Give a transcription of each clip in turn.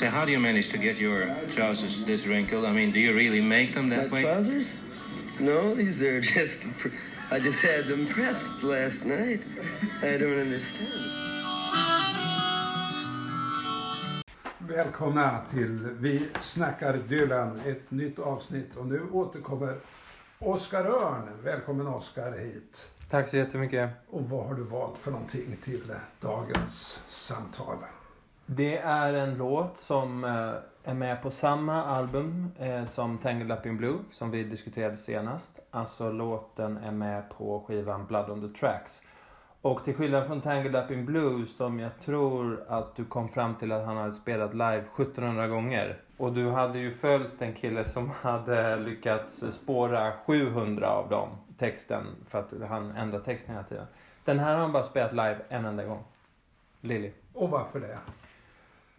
So how do you manage to get your trousers this wrinkled? I mean, do you really make them that My way? trousers? No, these are just. I just had them pressed last night. I don't understand. Välkomna till Vi snackar Dylan, ett nytt avsnitt. Och nu återkommer Oskar Örn. Välkommen Oskar hit. Tack så jättemycket. Och vad har du valt för någonting till dagens samtal? Det är en låt som eh, är med på samma album eh, som Tangled Up in Blue som vi diskuterade senast. Alltså låten är med på skivan Blood on the Tracks. Och till skillnad från Tangled Up in Blue som jag tror att du kom fram till att han hade spelat live 1700 gånger. Och du hade ju följt en kille som hade lyckats spåra 700 av dem, texten, för att han ändrade texten hela tiden. Den här har han bara spelat live en enda gång. Lily. Och varför det?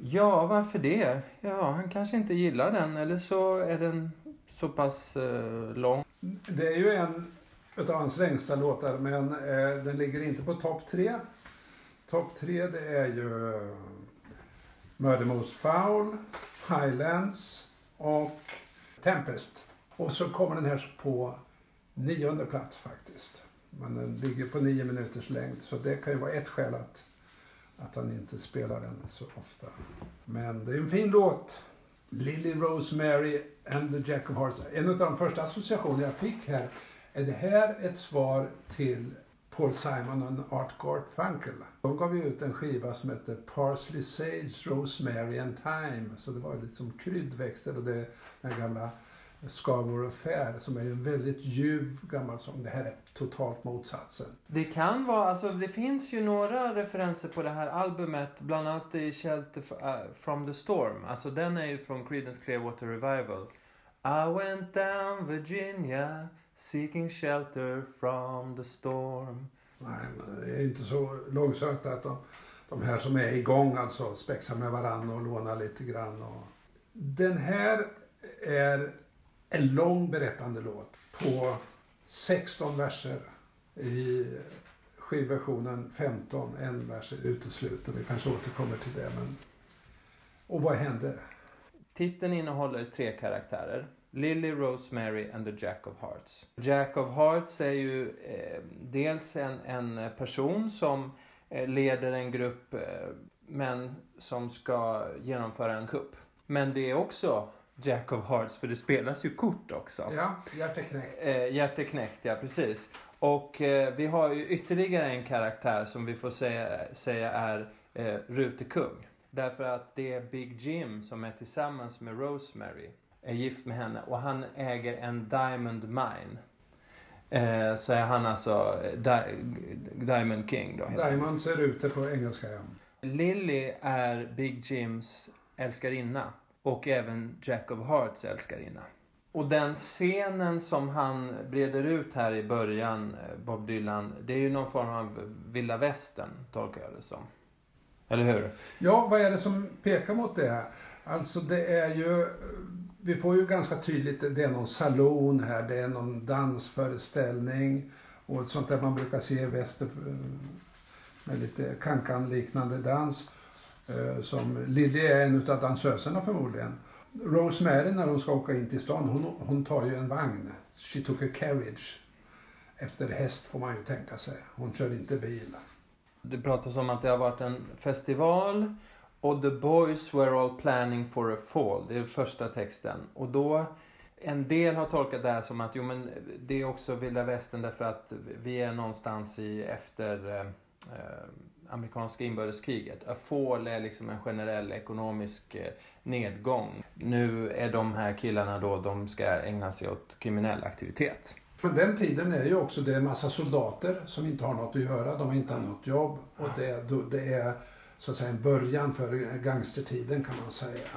Ja, varför det? Ja, han kanske inte gillar den eller så är den så pass eh, lång. Det är ju en utav hans längsta låtar men eh, den ligger inte på topp tre. Topp tre det är ju Murder Most Foul, Highlands och Tempest. Och så kommer den här på nionde plats faktiskt. Men den ligger på nio minuters längd så det kan ju vara ett skäl att, att han inte spelar den så ofta. Men det är en fin låt. Lily Rosemary and the Jack of Hearts. En av de första associationer jag fick här. Är det här ett svar till Paul Simon och Art Garfunkel? De gav ju ut en skiva som hette Parsley Sage, Rosemary and Thyme. Så det var liksom kryddväxter och det den gamla Scarborough Fair som är en väldigt ljuv gammal sång. Det här är totalt motsatsen. Det kan vara, alltså det finns ju några referenser på det här albumet. Bland annat i Shelter äh, from the Storm. Alltså den är ju från Creedence Clearwater Revival. I went down Virginia seeking shelter from the storm. Nej, men det är inte så långsökt att de, de här som är igång alltså spexar med varandra och lånar lite grann. Och... Den här är en lång berättande låt på 16 verser. I skivversionen 15, en vers är utesluten. Vi kanske återkommer till det. Men... Och vad händer? Titeln innehåller tre karaktärer. Lily, Rosemary and the Jack of Hearts. Jack of Hearts är ju eh, dels en, en person som eh, leder en grupp eh, män som ska genomföra en kupp. Men det är också Jack of Hearts för det spelas ju kort också. Ja, hjärteknäckt. Eh, hjärteknäckt, ja precis. Och eh, vi har ju ytterligare en karaktär som vi får säga, säga är eh, Rute Kung. Därför att det är Big Jim som är tillsammans med Rosemary. Är gift med henne och han äger en Diamond Mine. Eh, så är han alltså eh, Di Diamond King då. Diamond ser ut det på engelska. Ja. Lily är Big Jims älskarinna. Och även Jack of Hearts älskarinna. Och den scenen som han breder ut här i början, eh, Bob Dylan, det är ju någon form av vilda västern, tolkar jag det som. Eller hur? Ja, vad är det som pekar mot det? Alltså det är ju, eh, vi får ju ganska tydligt, det är någon salon här, det är någon dansföreställning och sånt där man brukar se i väster eh, med lite kankan-liknande dans. Eh, som Lilly är en utav dansöserna förmodligen. Rosemary när hon ska åka in till stan, hon, hon tar ju en vagn. She took a carriage. Efter häst får man ju tänka sig. Hon kör inte bil. Det pratas om att det har varit en festival och the boys were all planning for a fall. Det är första texten. Och då, en del har tolkat det här som att jo, men det är också vilda västern därför att vi är någonstans i efter eh, eh amerikanska inbördeskriget. A fall är liksom en generell ekonomisk eh, nedgång. Nu är de här killarna då, de ska ägna sig åt kriminell aktivitet. Från den tiden är ju också det en massa soldater som inte har något att göra. De har inte något jobb. Och det, det är så att säga en början för gangstertiden kan man säga.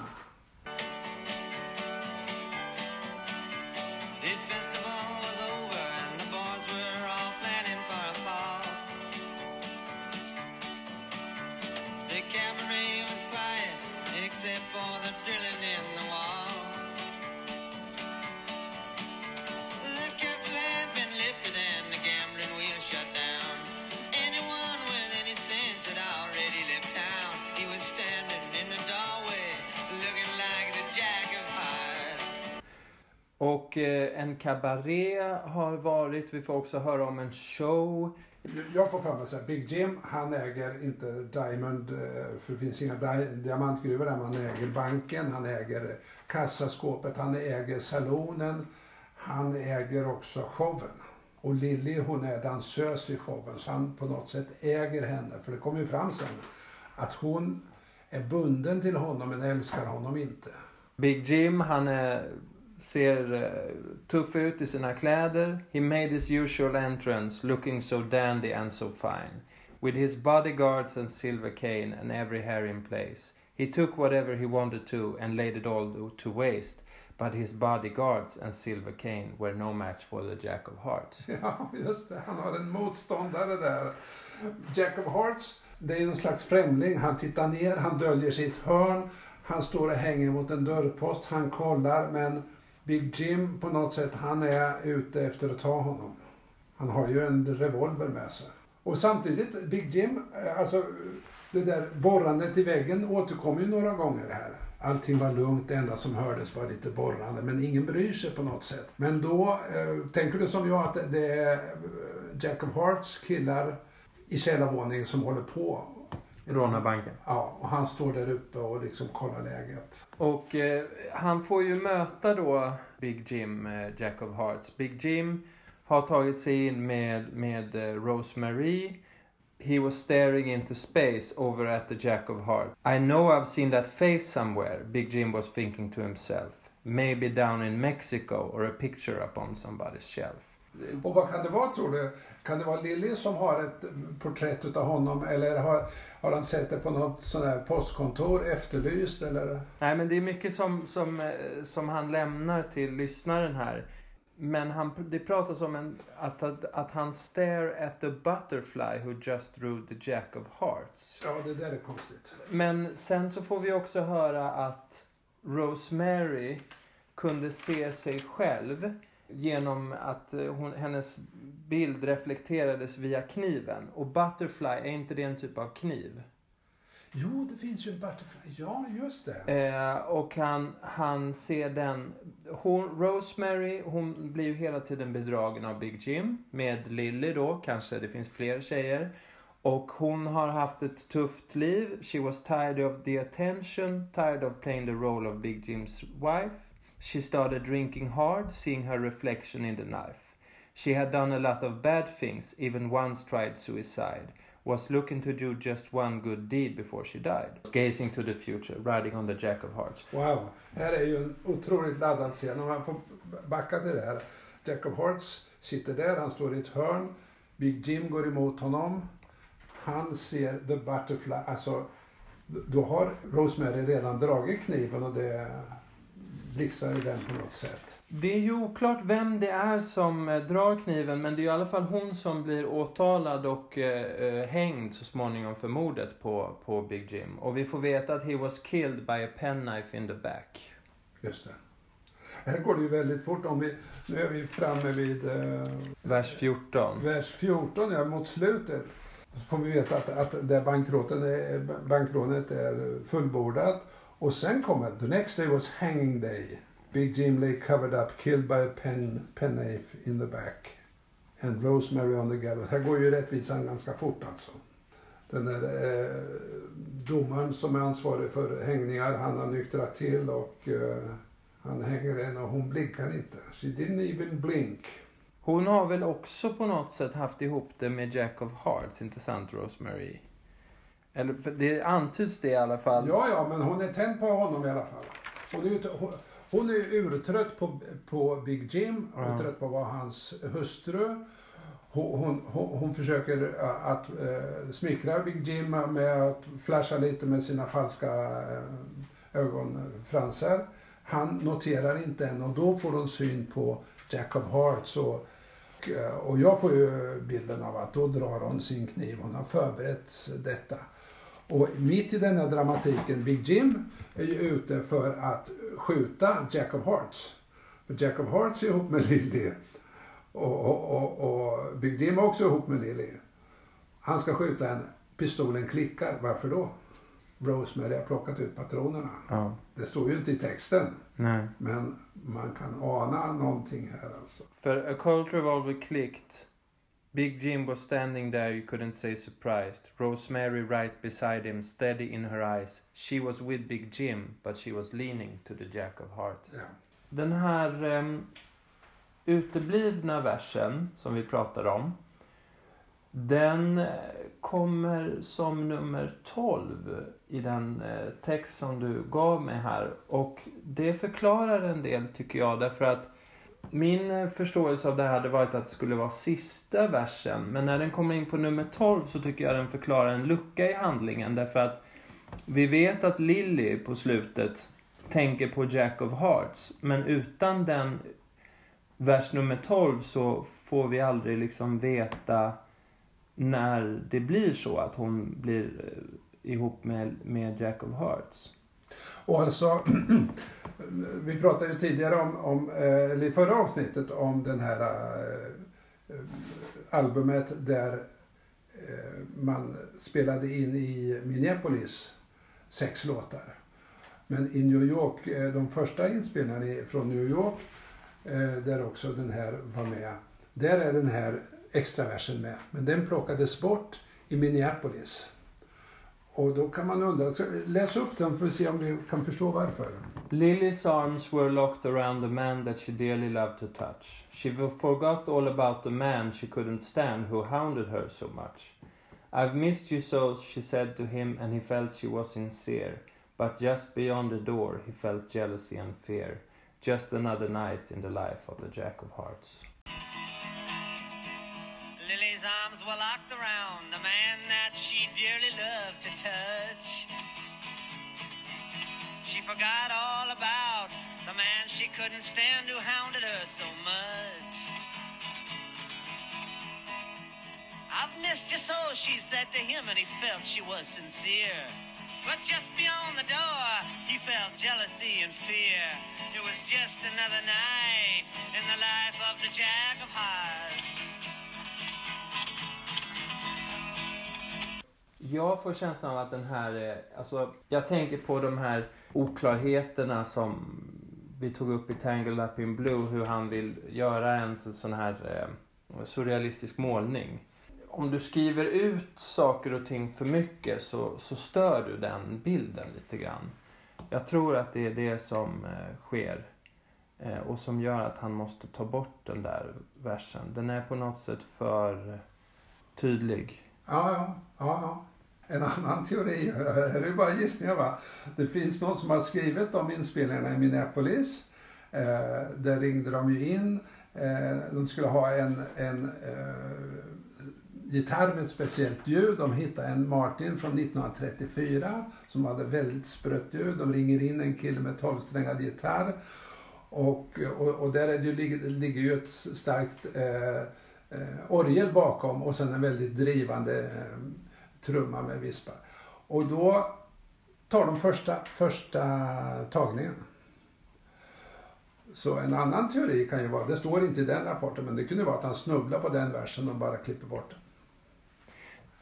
Kabaré har varit. Vi får också höra om en show. Jag får för mig här, Big Jim, han äger inte Diamond, eh, för det finns inga di diamantgruvor där, han äger banken, han äger kassaskåpet, han äger salonen, han äger också showen. Och Lily hon är dansös i showen, så han på något sätt äger henne. För det kommer ju fram sen att hon är bunden till honom men älskar honom inte. Big Jim, han är, ser eh, tuff ut i sina kläder. He made his usual entrance looking so dandy and so fine. With his bodyguards and silver cane and every hair in place. He took whatever he wanted to and laid it all to waste. But his bodyguards and silver cane were no match for the Jack of Hearts. Ja, just det. Han har en motståndare där. Jack of Hearts, det är någon slags främling. Han tittar ner, han döljer sitt hörn. Han står och hänger mot en dörrpost, han kollar. Men Big Jim på något sätt, han är ute efter att ta honom. Han har ju en revolver med sig. Och samtidigt, Big Jim, eh, alltså det där borrandet i väggen återkommer ju några gånger här. Allting var lugnt, det enda som hördes var lite borrande, men ingen bryr sig på något sätt. Men då eh, tänker du som jag att det är eh, Jack of Hearts killar i källarvåningen som håller på. Råna banken. Ja, och han står där uppe och liksom kollar läget. Och eh, han får ju möta då Big Jim, eh, Jack of Hearts. Big Jim har tagit sig in med, med eh, Rosemary. He was staring into space over at the Jack of Hearts. I know I've seen that face somewhere, Big Jim was thinking to himself. Maybe down in Mexico or a picture upon somebody's shelf. Och vad kan det vara tror du? Kan det vara Lilly som har ett porträtt utav honom eller har, har han sett det på något sånt här postkontor efterlyst eller? Nej, men det är mycket som, som, eh, som han lämnar till lyssnaren här. Men han, det pratas om en, att, att, att han stare at the butterfly who just drew the jack of hearts. Ja, det där är konstigt. Men sen så får vi också höra att Rosemary kunde se sig själv genom att eh, hon, hennes bild reflekterades via kniven. Och butterfly, är inte det en typ av kniv? Jo, det finns ju en butterfly. Ja, just det. Eh, och han, han ser den... Hon, Rosemary, hon blir ju hela tiden bedragen av Big Jim. Med Lily då, kanske det finns fler tjejer. Och hon har haft ett tufft liv. She was tired of the attention, tired of playing the role of Big Jim's wife. She started drinking hard, seeing her reflection in the knife. She had done a lot of bad things, even once tried suicide. Was looking to do just one good deed before she died. Gazing to the future, riding on the Jack of Hearts. Wow, här är ju en otroligt laddad scen. Om man får backa till det här. Jack of Hearts sitter där, han står i ett hörn. Big Jim går emot honom. Han ser the butterfly, alltså då har Rosemary redan dragit kniven och det blixtrar i den på något sätt. Det är ju oklart vem det är som eh, drar kniven men det är ju i alla fall hon som blir åtalad och eh, eh, hängd så småningom för mordet på, på Big Jim. Och vi får veta att he was killed by a penknife in the back. Just det. Här går det ju väldigt fort. Om vi, nu är vi framme vid eh, Vers 14. vers 14, ja, mot slutet. Så får vi veta att, att det bankrånet är, bankrånet är fullbordat. Och sen kommer the next day was hanging day. Big Jim lay covered up, killed by a pen, penknife in the back. And Rosemary on the gallows. Här går ju rättvisan ganska fort alltså. Den där eh, domaren som är ansvarig för hängningar, han har nyktrat till och eh, han hänger en och hon blinkar inte. She didn't even blink. Hon har väl också på något sätt haft ihop det med Jack of Hearts, inte sant Rosemary? Eller för det antyds det i alla fall. Ja, ja, men hon är tänd på honom i alla fall. Hon är, ju- hon, hon är urtrött på, på Big Jim, hon är trött på att vara hans hustru. Hon, hon, hon, hon försöker äh, att äh, smickra Big Jim med att flasha lite med sina falska äh, ögonfransar. Han noterar inte än och då får hon syn på Jack of Hearts och, Eh, och jag får ju bilden av att då drar hon sin kniv. Hon har förberett detta. Och mitt i denna dramatiken, Big Jim är ju ute för att skjuta Jack of Hearts. För Jack of Hearts är ihop med Lily. Och, och, och, och Big Jim är också ihop med Lily. Han ska skjuta henne. Pistolen klickar. Varför då? Rosemary har plockat ut patronerna. Ja. Det står ju inte i texten, Nej. men man kan ana någonting här alltså. För a Colt revolver clicked. Big Jim was standing there, you couldn't say surprised. Rosemary right beside him, steady in her eyes. She was with Big Jim, but she was leaning to the Jack of Hearts. Ja. Den här um, uteblivna versen som vi pratar om. Den eh, kommer som nummer 12 i den eh, text som du gav mig här. Och det förklarar en del tycker jag därför att min eh, förståelse av det här hade varit att det skulle vara sista versen. Men när den kommer in på nummer 12 så tycker jag den förklarar en lucka i handlingen. Därför att vi vet att Lily på slutet tänker på Jack of Hearts. Men utan den vers nummer 12 så får vi aldrig liksom veta när det blir så att hon blir eh, ihop med, med Jack of Hearts. Och alltså, vi pratade ju tidigare om, om eh, eller i förra avsnittet om den här äh, albumet där äh, man spelade in i Minneapolis sex låtar. Men i New York, de första inspelningarna från New York, där också den här var med, där är den här extraversen med. Men den plockades bort i Minneapolis. Och då kan man undra, så läs upp den för att se om vi kan förstå varför. Lily's arms were locked around the man that she dearly loved to touch. She forgot all about the man she couldn't stand who hounded her so much. I've missed you so, she said to him, and he felt she was sincere. But just beyond the door, he felt jealousy and fear. Just another night in the life of the Jack of Hearts. Lily's arms were locked around dearly loved to touch. She forgot all about the man she couldn't stand who hounded her so much. I've missed you so, she said to him, and he felt she was sincere. But just beyond the door, he felt jealousy and fear. It was just another night in the life of the Jack of Hearts. Jag får känslan av att den här, eh, alltså jag tänker på de här oklarheterna som vi tog upp i Tangled Up in Blue, hur han vill göra en sån här eh, surrealistisk målning. Om du skriver ut saker och ting för mycket så, så stör du den bilden lite grann. Jag tror att det är det som eh, sker. Eh, och som gör att han måste ta bort den där versen. Den är på något sätt för eh, tydlig. Ja, ja, ja, ja. En annan teori, här är det bara gissningar va. Det finns någon som har skrivit om inspelningarna i Minneapolis. Eh, där ringde de ju in. Eh, de skulle ha en, en eh, gitarr med ett speciellt ljud. De hittade en Martin från 1934 som hade väldigt sprött ljud. De ringer in en kille med tolvsträngad gitarr. Och, och, och där är det ju, ligger, ligger ju ett starkt eh, eh, orgel bakom och sen en väldigt drivande eh, trumma med vispar. Och då tar de första, första tagningen. Så en annan teori kan ju vara, det står inte i den rapporten, men det kunde vara att han snubblar på den versen och bara klipper bort den.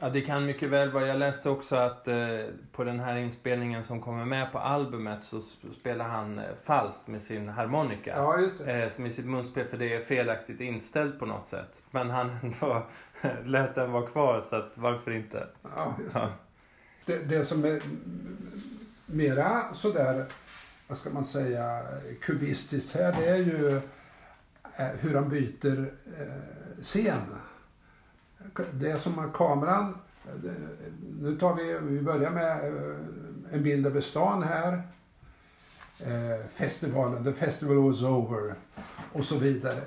Ja, det kan mycket väl vara. Jag läste också att eh, på den här inspelningen som kommer med på albumet så spelar han eh, falskt med sin harmonika. Ja, just det. Eh, med sitt munspel för det är felaktigt inställt på något sätt. Men han ändå lät den vara kvar så att varför inte? Ja, just det. Ja. Det, det som är mera sådär, vad ska man säga, kubistiskt här, det är ju eh, hur han byter eh, scen. Det som att kameran, nu tar vi, vi börjar med eh, en bild över stan här. Eh, festivalen, the festival was over och så vidare.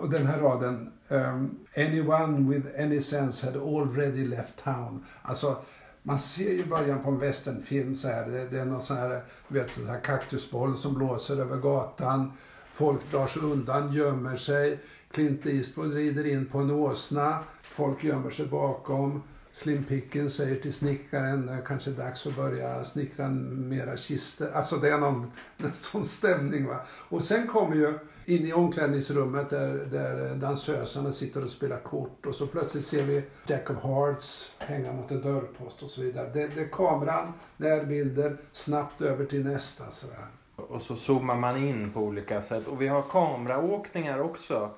Och, den här raden, ehm, anyone with any sense had already left town. Alltså, man ser ju början på en westernfilm så här. Det är någon sån här, du vet, sån här kaktusboll som blåser över gatan. Folk drar sig undan, gömmer sig. Clint Eastwood rider in på en åsna. Folk gömmer sig bakom. Slim Pickens säger till snickaren det kanske är dags att börja snickra mera kister. Alltså det är någon en sån stämning. Va? Och sen kommer ju in i omklädningsrummet där, där dansöserna sitter och spelar kort och så plötsligt ser vi Jack of Hearts hänga mot en dörrpost och så vidare. Det, det är kameran, närbilder, snabbt över till nästa. Sådär. Och så zoomar man in på olika sätt. Och vi har kameraåkningar också.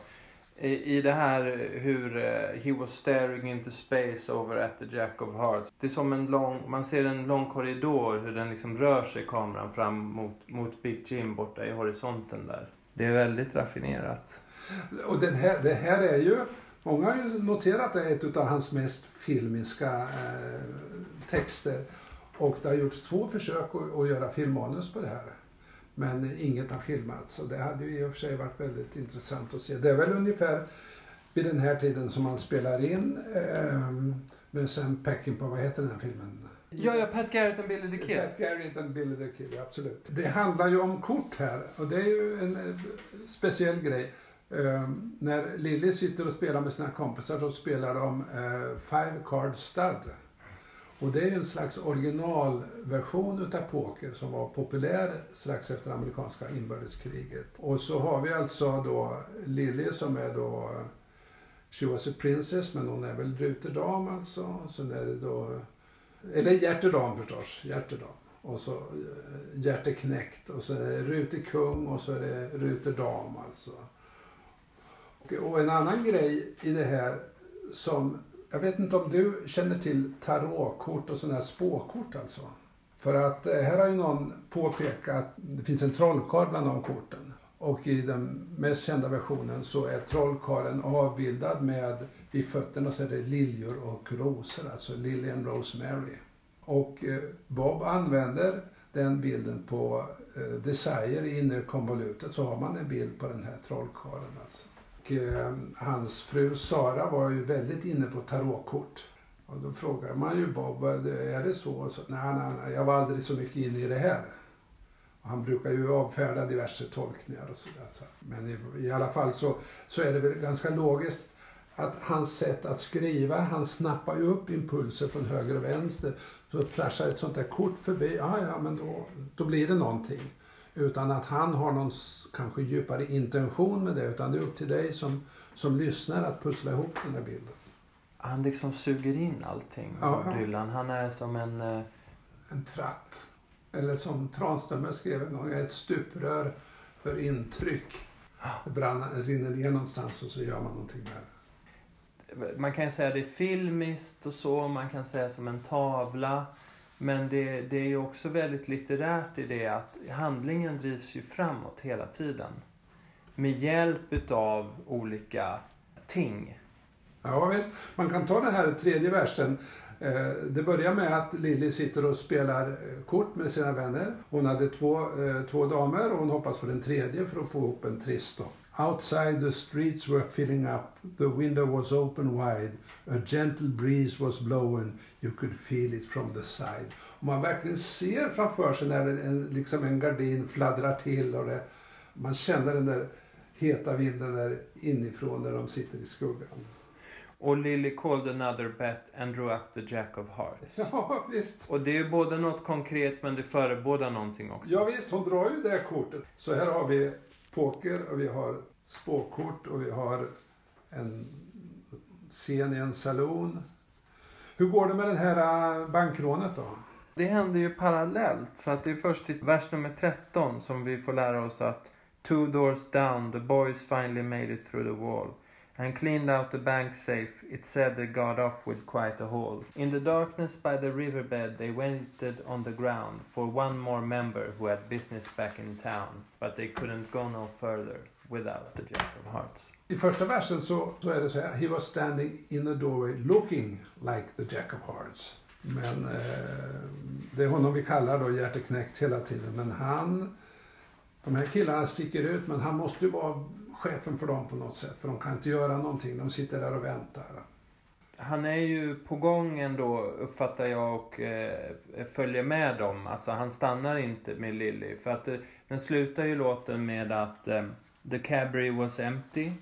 I, i det här hur uh, he was staring into space over at the Jack of Hearts. Det är som en lång, man ser en lång korridor hur den liksom rör sig kameran fram mot, mot Big Jim borta i horisonten där. Det är väldigt raffinerat. Och det här, det här är ju, många har ju noterat att det är ett av hans mest filmiska eh, texter. Och det har gjorts två försök att, att göra filmmanus på det här. Men inget har filmats och det hade ju i och för sig varit väldigt intressant att se. Det är väl ungefär vid den här tiden som man spelar in eh, med Sam Peckinpah, vad heter den här filmen? Ja, ja, Pat Garrett and Billy the Kid. Pat Garrett and Billy the Kid, absolut. Det handlar ju om kort här och det är ju en eh, speciell grej. Eh, när Lilly sitter och spelar med sina kompisar så spelar de eh, Five Card Stud. Och det är en slags originalversion utav poker som var populär strax efter amerikanska inbördeskriget. Och så har vi alltså då Lily som är då She was a princess, men hon är väl ruterdam alltså. Sen är det då, eller hjärtedam förstås, hjärtedam. Och så eh, hjärteknäckt och så är det rutekung och så är det ruterdam alltså. Och, och en annan grej i det här som jag vet inte om du känner till tarotkort och sådana här spåkort alltså? För att eh, här har ju någon påpekat att det finns en trollkarl bland de korten. Och i den mest kända versionen så är trollkarlen avbildad med vid fötterna så är det liljor och rosor, alltså Lillian and Rosemary. Och eh, Bob använder den bilden på eh, Desire inne i konvolutet så har man en bild på den här trollkarlen alltså. Och eh, hans fru Sara var ju väldigt inne på tarotkort. Och då frågade man ju Bob, är det så? så nej, nej, nej, jag var aldrig så mycket inne i det här. Och han brukar ju avfärda diverse tolkningar och sådär. Så. Men i, i, alla fall så, så är det väl ganska logiskt att hans sätt att skriva, han snappar ju upp impulser från höger och vänster. Så flashar ett sånt där kort förbi, ja ja men då, då blir det någonting. Utan att han har någon kanske djupare intention med det. Utan det är upp till dig som, som lyssnar att pussla ihop den här bilden. Han liksom suger in allting, Ja, ja. Dylan. Han är som en... eh, En tratt. Eller som Tranströmer skrev en gång, ett stuprör för intryck. Det brann, rinner ner någonstans och så gör man någonting där. Man kan säga det är filmiskt och så. Man kan säga som en tavla. Men det, det är ju också väldigt litterärt i det att handlingen drivs ju framåt hela tiden. Med hjälp utav olika ting. Ja, visst. Man kan ta den här tredje versen. Eh, det börjar med att Lilly sitter och spelar eh, kort med sina vänner. Hon hade två, eh, två damer och hon hoppas på den tredje för att få ihop en tristo. Outside the streets were filling up, the window was open wide, a gentle breeze was blowing, you could feel it from the side. Och man verkligen ser framför sig när en, liksom en gardin fladdrar till och det, man känner den där heta vinden där inifrån när de sitter i skuggan. Och Lily called another bet and drew up the jack of hearts. Ja, visst. Och det är både något konkret men det förebådar någonting också. Ja visst, hon drar ju det kortet. Så här har vi poker och vi har spåkort och vi har en scen i en saloon. Hur går det med det här äh, bankrånet då? Det händer ju parallellt. Så att det är först i vers nummer 13 som vi får lära oss att Two doors down, the boys finally made it through the wall. And cleaned out the bank safe. It said they got off with quite a haul. In the darkness by the riverbed they waited on the ground for one more member who had business back in town. But they couldn't go no further without the Jack of Hearts. I första versen så, så är det så här. He was standing in the doorway looking like the Jack of Hearts. Men eh, det är honom vi kallar då hjärteknäckt hela tiden. Men han, de här killarna sticker ut men han måste ju vara chefen för dem på något sätt. För de kan inte göra någonting. De sitter där och väntar. Han är ju på gång ändå uppfattar jag och eh, följer med dem. Alltså han stannar inte med Lily. För att eh, den slutar ju låten med att eh, The cabaret was empty.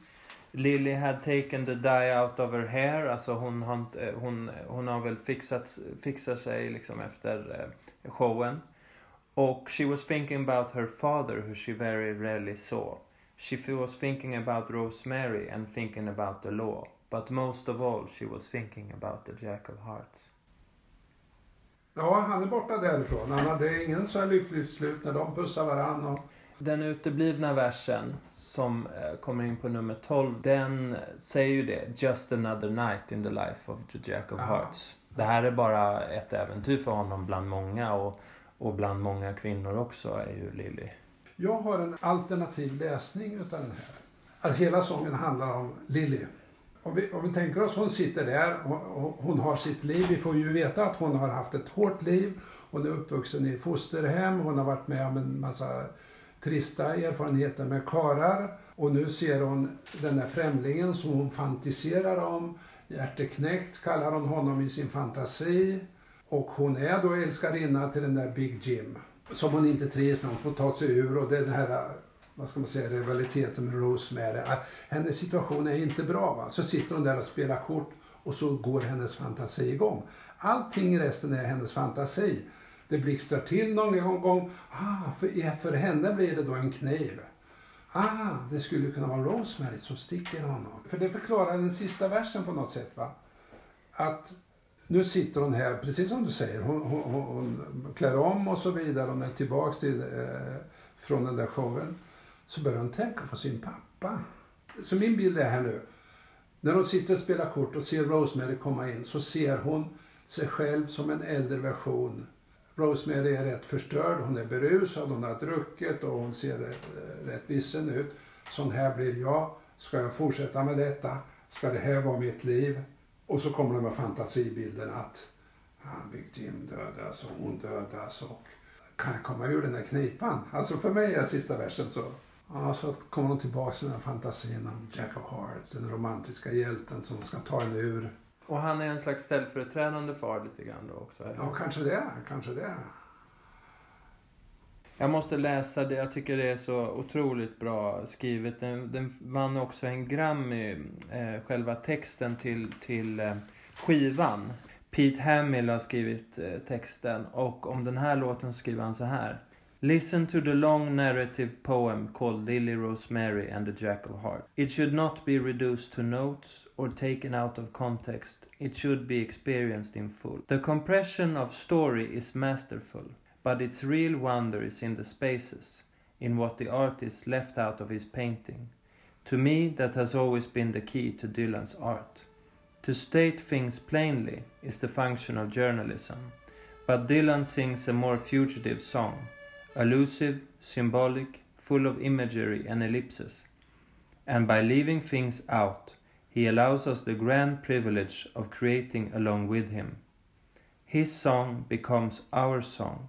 Lily had taken the dye out of her hair. Alltså hon har, inte- eh, hon, eh, hon har väl fixat, fixat sig liksom efter eh, showen. Och she was thinking about her father who she very rarely saw. She was thinking about Rosemary and thinking about the law. But most of all she was thinking about the Jack of Hearts. Ja, han är borta därifrån. Han hade ingen så här lyckligt slut när de pussar varann. Och... Den uteblivna versen som eh, kommer in på nummer 12, den säger ju det. Just another night in the life of the Jack of. Hearts. Det här är bara ett äventyr för honom bland många och, och bland många kvinnor också är ju Lily. Jag har en alternativ läsning utav den här. Att hela sången handlar om Lily. Om vi, om vi tänker oss, hon sitter där och, och hon har sitt liv. Vi får ju veta att hon har haft ett hårt liv. Hon är uppvuxen i fosterhem. Hon har varit med om en massa trista erfarenheter med karar. Och nu ser hon den där främlingen som hon fantiserar om. Hjärteknäckt kallar hon honom i sin fantasi. Och hon är då älskarinna till den där Big Jim. Som hon inte trivs med. Hon får ta sig ur och det är den här vad ska man säga, rivaliteten med Rosemary. Ah, hennes situation är inte bra. Va? Så sitter hon där och spelar kort och så går hennes fantasi igång. Allting i resten är hennes fantasi. Det blixtrar till någon gång. Ah, för, för henne blir det då en kniv. Ah, det skulle kunna vara Rosemary som sticker honom. För det förklarar den sista versen på något sätt. va? Att nu sitter hon här, precis som du säger, hon, hon, hon, hon klär om och så vidare. Hon är tillbaks till, eh, från den där showen. Så börjar hon tänka på sin pappa. Så min bild är här nu. När hon sitter och spelar kort och ser Rosemary komma in så ser hon sig själv som en äldre version. Rosemary är rätt förstörd, hon är berusad, hon har druckit och hon ser rätt, rätt vissen ut. Sån här blir jag. Ska jag fortsätta med detta? Ska det här vara mitt liv? Och så kommer de med fantasibilden att han Big Jim dödas och hon dödas och kan jag komma ur den här knipan? Alltså för mig är sista versen så. Ja, så kommer de tillbaka till den här fantasin om Jack of Hearts, den romantiska hjälten som ska ta en ur. Och han är en slags ställföreträdande far lite grann då också. eller? Ja, kanske det, kanske det. Jag måste läsa det. Jag tycker det är så otroligt bra skrivet. Den, den vann också en Grammy, eh, själva texten till, till eh, skivan. Pete Hamill har skrivit eh, texten och om den här låten skriver han så här. Listen to the long narrative poem called Lily Rosemary and the Jack of Hearts. It should not be reduced to notes or taken out of context. It should be experienced in full. The compression of story is masterful, but its real wonder is in the spaces, in what the artist left out of his painting. To me, that has always been the key to Dylan's art. To state things plainly is the function of journalism, but Dylan sings a more fugitive song, elusive, symbolic, full of imagery and ellipses. And by leaving things out, he allows us the grand privilege of creating along with him. His song becomes our song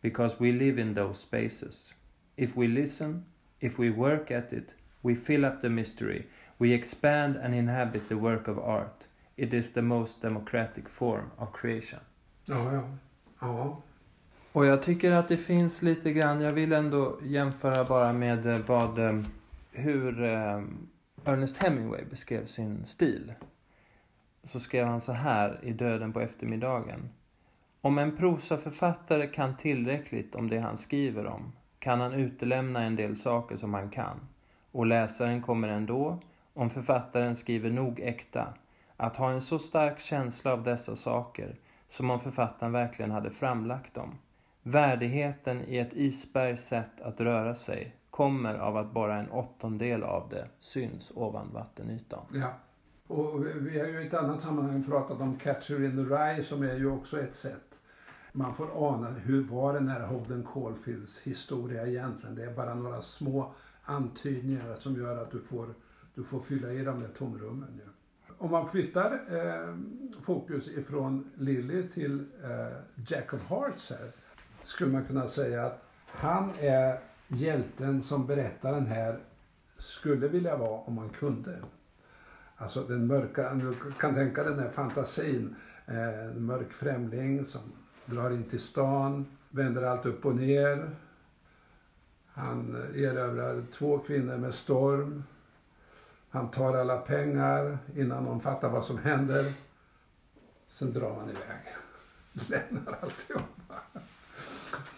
because we live in those spaces. If we listen, if we work at it, we fill up the mystery, we expand and inhabit the work of art. It is the most democratic form of creation. Ja, ja. ja. Och jag tycker att det finns lite grann, jag vill ändå jämföra bara med eh, vad, eh, hur eh, Ernest Hemingway beskrev sin stil. Så skrev han så här i Döden på eftermiddagen. Om en prosaförfattare kan tillräckligt om det han skriver om kan han utelämna en del saker som han kan. Och läsaren kommer ändå, om författaren skriver nog äkta, att ha en så stark känsla av dessa saker som om författaren verkligen hade framlagt dem. Värdigheten i ett isbergs sätt att röra sig kommer av att bara en åttondel av det syns ovan vattenytan. ja. Och vi- har ju i ett annat sammanhang pratat om Catcher in the Rye som är ju också ett sätt. Man får ana hur var den här Holden Caulfields historia egentligen. Det är bara några små antydningar som gör att du får, du får fylla i de där tomrummen. Ja. Om man flyttar eh, fokus ifrån Lilly till eh, Jack of Hearts här skulle man kunna säga att han är hjälten som berättaren här skulle vilja vara om man kunde. Alltså den mörka, du kan tänka den här fantasin. Eh, en mörk främling som drar in till stan, vänder allt upp och ner. Han erövrar två kvinnor med storm. Han tar alla pengar innan någon fattar vad som händer. Sen drar han iväg. Lämnar alltihop.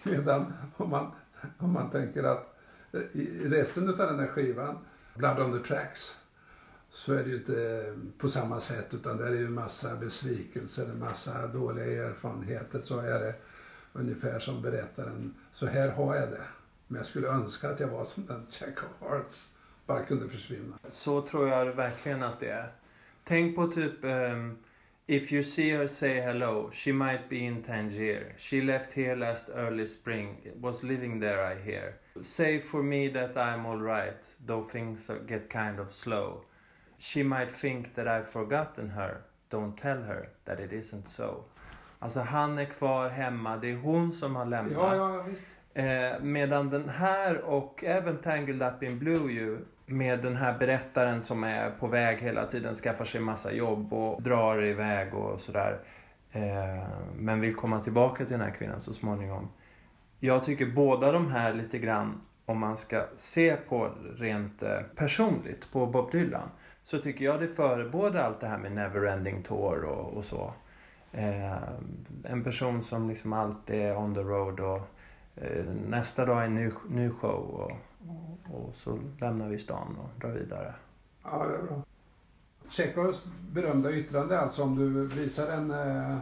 Medan om man, om man tänker att eh, i resten av den här skivan, Blood on the Tracks, så är det ju inte eh, på samma sätt utan där är ju massa besvikelser, en massa dåliga erfarenheter. Så är det ungefär som berättaren, så här har jag det. Men jag skulle önska att jag var som den Jack of Hearts, bara kunde försvinna. Så tror jag verkligen att det är. Tänk på typ um, If you see her say hello, she might be in Tangier. She left here last early spring, was living there I hear. Say for me that I'm alright, though things get kind of slow. She might think that I've forgotten her, don't tell her that it isn't so. Alltså han är kvar hemma, det är hon som har lämnat. Ja, ja, visst. Eh, medan den här och även Tangled Up in Blue ju med den här berättaren som är på väg hela tiden, skaffar sig massa jobb och drar iväg och sådär. Eh, men vill komma tillbaka till den här kvinnan så småningom. Jag tycker båda de här lite grann, om man ska se på rent eh, personligt på Bob Dylan, så tycker jag det förebådar allt det här med Neverending Tour och, och så. Eh, en person som liksom alltid är on the road och eh, nästa dag är en ny, ny show och, och, så lämnar vi stan och drar vidare. Ja, det är bra. Tjechovs berömda yttrande alltså om du visar en eh,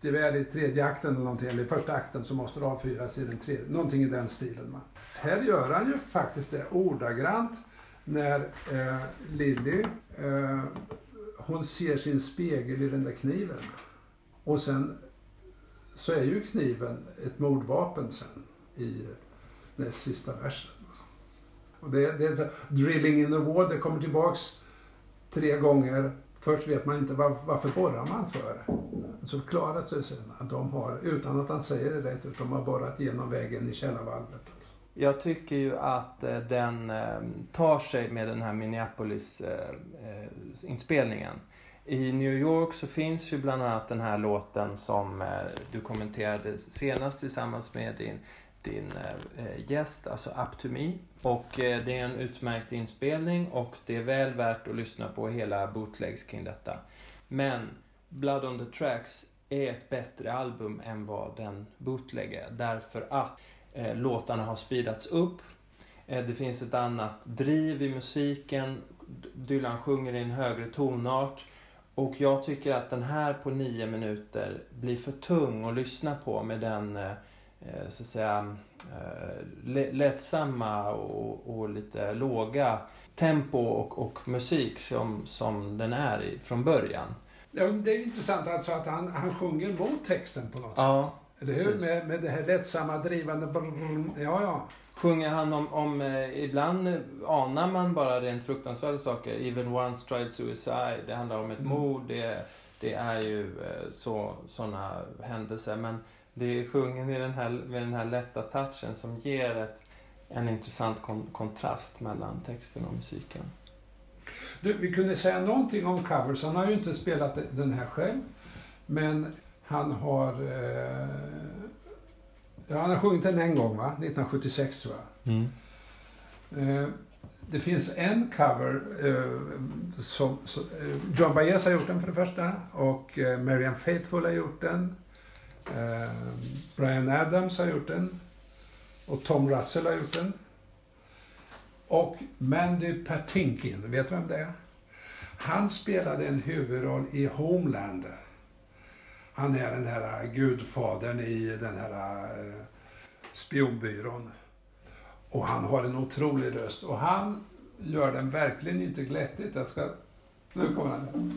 gevär i tredje akten eller någonting, eller i första akten så måste du avfyras i den tredje. Någonting i den stilen. Va? Här gör han ju faktiskt det ordagrant när eh, Lilly eh, hon ser sin spegel i den där kniven. Och sen så är ju kniven ett mordvapen sen i eh, näst sista versen. Och det, det är så, drilling in the wall, det kommer tillbaks tre gånger. Först vet man inte var, varför borrar man för. Så förklaras det sen att de har, utan att han säger det rätt ut, de har borrat genom väggen i källarvalvet. Alltså. Jag tycker ju att eh, den eh, tar sig med den här Minneapolis-inspelningen. Eh, I New York så finns ju bland annat den här låten som du kommenterade senast tillsammans med din, din eh, gäst, alltså Up to Me. Och eh, det är en utmärkt inspelning och det är väl värt att lyssna på hela bootlegs kring detta. Men Blood on the Tracks är ett bättre album än vad den bootleg är. Därför att eh, låtarna har speedats upp. Eh, det finns ett annat driv i musiken. Dylan sjunger i en högre tonart. Och jag tycker att den här på nio minuter blir för tung att lyssna på med den eh, så att säga lättsamma och, och, lite låga tempo och, och musik som, som den är i från början. Ja, det är intressant alltså att han, han sjunger mot texten på något ja, sätt. Eller hur? Med, med det här lättsamma drivande... Ja, ja. Sjunger han om, om eh, ibland anar man bara rent fruktansvärda saker. Even once tried suicide. Det handlar om ett Mm. mord. Det, det är ju eh, så, såna händelser. Men det är sjungen i den här, med den här lätta touchen som ger ett, en intressant kon, kontrast mellan texten och musiken. Du, vi kunde säga någonting om covers. Han har ju inte spelat den här själv. Men han har... Eh, ja, han har sjungit den en gång, va? 1976 tror jag. Mm. Eh, det finns en cover eh, som, som eh, John Baez har gjort den för det första och eh, Marianne Faithfull har gjort den. Eh, Brian Adams har gjort den och Tom Russell har gjort den. Och Mandy Patinkin, vet du vem det är? Han spelade en huvudroll i Homeland. Han är den här gudfadern i den här eh, spionbyrån. Och han har en otrolig röst. Och han gör den verkligen inte glättigt. Jag ska... Nu kommer han.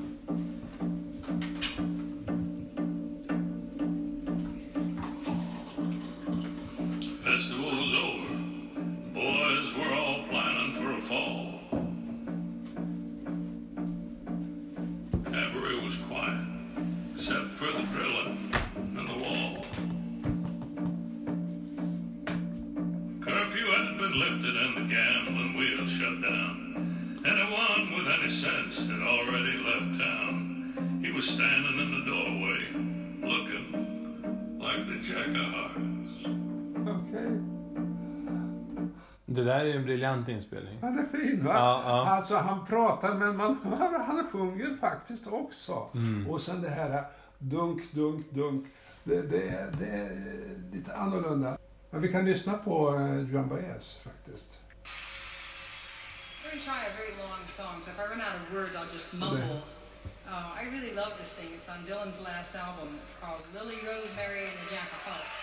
Briljant inspelning. Han är fin va? Ja, ja. Alltså han pratar men man hör han sjunger faktiskt också. Mm. Och sen det här dunk, dunk, dunk. Det, det, det är lite annorlunda. Men vi kan lyssna på eh, Joan Baez faktiskt. We're gonna try a very long song, so if I run out of words, I'll just mumble. Uh, I really love this thing. It's on Dylan's last album. It's called Lily Rosemary and the Jack of Hearts.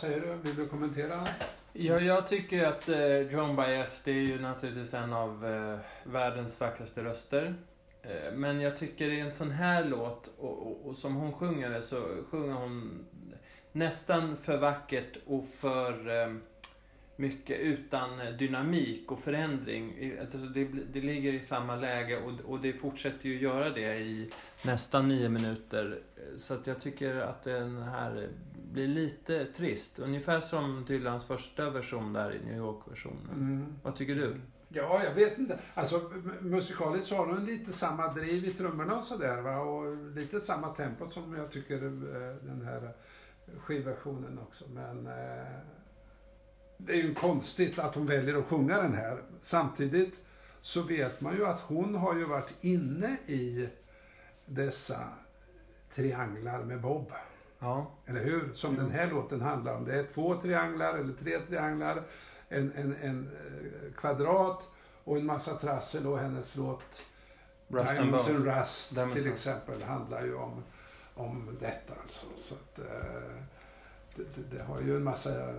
Säger du? Vill du kommentera? Ja, jag tycker att eh, Joan Baez, det är ju naturligtvis en av eh, världens vackraste röster. Eh, men jag tycker i en sån här låt, och, och, och som hon sjunger det, så sjunger hon nästan för vackert och för eh, mycket utan dynamik och förändring. Alltså det, det ligger i samma läge och, och det fortsätter ju göra det i nästan nio minuter. Så att jag tycker att den här blir lite trist. Ungefär som Dylans första version där i New York-versionen. Mm. Vad tycker du? Ja, jag vet inte. Alltså musikaliskt så har den lite samma driv i trummorna och sådär va. Och lite samma tempo som jag tycker eh, den här skivversionen också. Men eh, det är ju konstigt att hon väljer att sjunga den här. Samtidigt så vet man ju att hon har ju varit inne i dessa trianglar med Bob. Ja. Eller hur? Som den här låten handlar om. Det är två trianglar eller tre trianglar, en, en, en eh, kvadrat och en massa trassel och hennes låt Rust and Diamonds and Bone. Rust Diamonds till and- exempel handlar ju om, om detta alltså. Så att, eh, det, det, det har ju en massa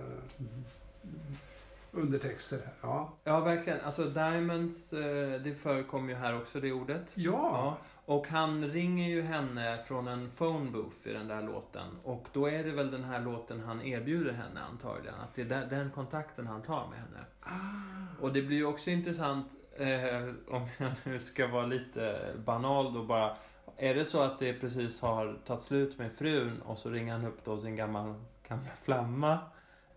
undertexter. Ja. Ja, verkligen. Alltså Diamonds, eh, det förekommer ju här också, det ordet. Ja. Ja, och han ringer ju henne från en phone booth i den där låten. Och då är det väl den här låten han erbjuder henne antagligen. Att det är den, kontakten han tar med henne. Och det blir ju också intressant, eh, om jag nu ska vara lite banal då bara. Är det så att det precis har tagit slut med frun och så ringer han upp då sin gamla, gamla flamma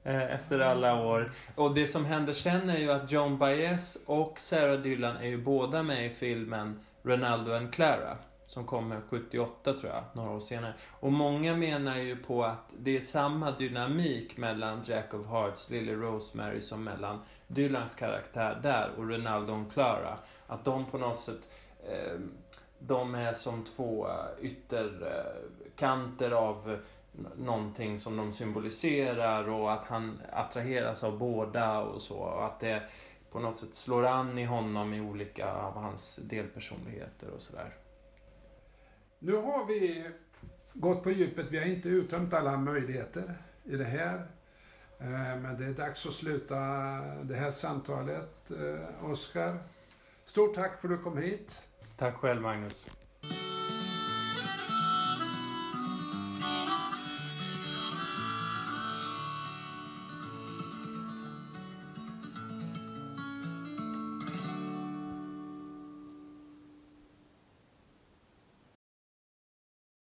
Eh, efter alla år. Och det som händer sen är ju att John Baez och Sarah Dylan är ju båda med i filmen Ronaldo and Clara. Som kommer 78 tror jag, några år senare. Och många menar ju på att det är samma dynamik mellan Jack of Hearts, Lily Rosemary som mellan Dylans karaktär där och Ronaldo och Clara. Att de på något sätt eh, de är som två ytterkanter av eh, någonting som de symboliserar och att han attraheras av båda och så. Och att det på något sätt slår an i honom i olika av hans delpersonligheter och sådär. Nu har vi gått på djupet. Vi har inte uttömt alla möjligheter i det här. Eh, Men det är dags att sluta det här samtalet. Eh, Oskar, stort tack för att du kom hit. Tack själv Magnus.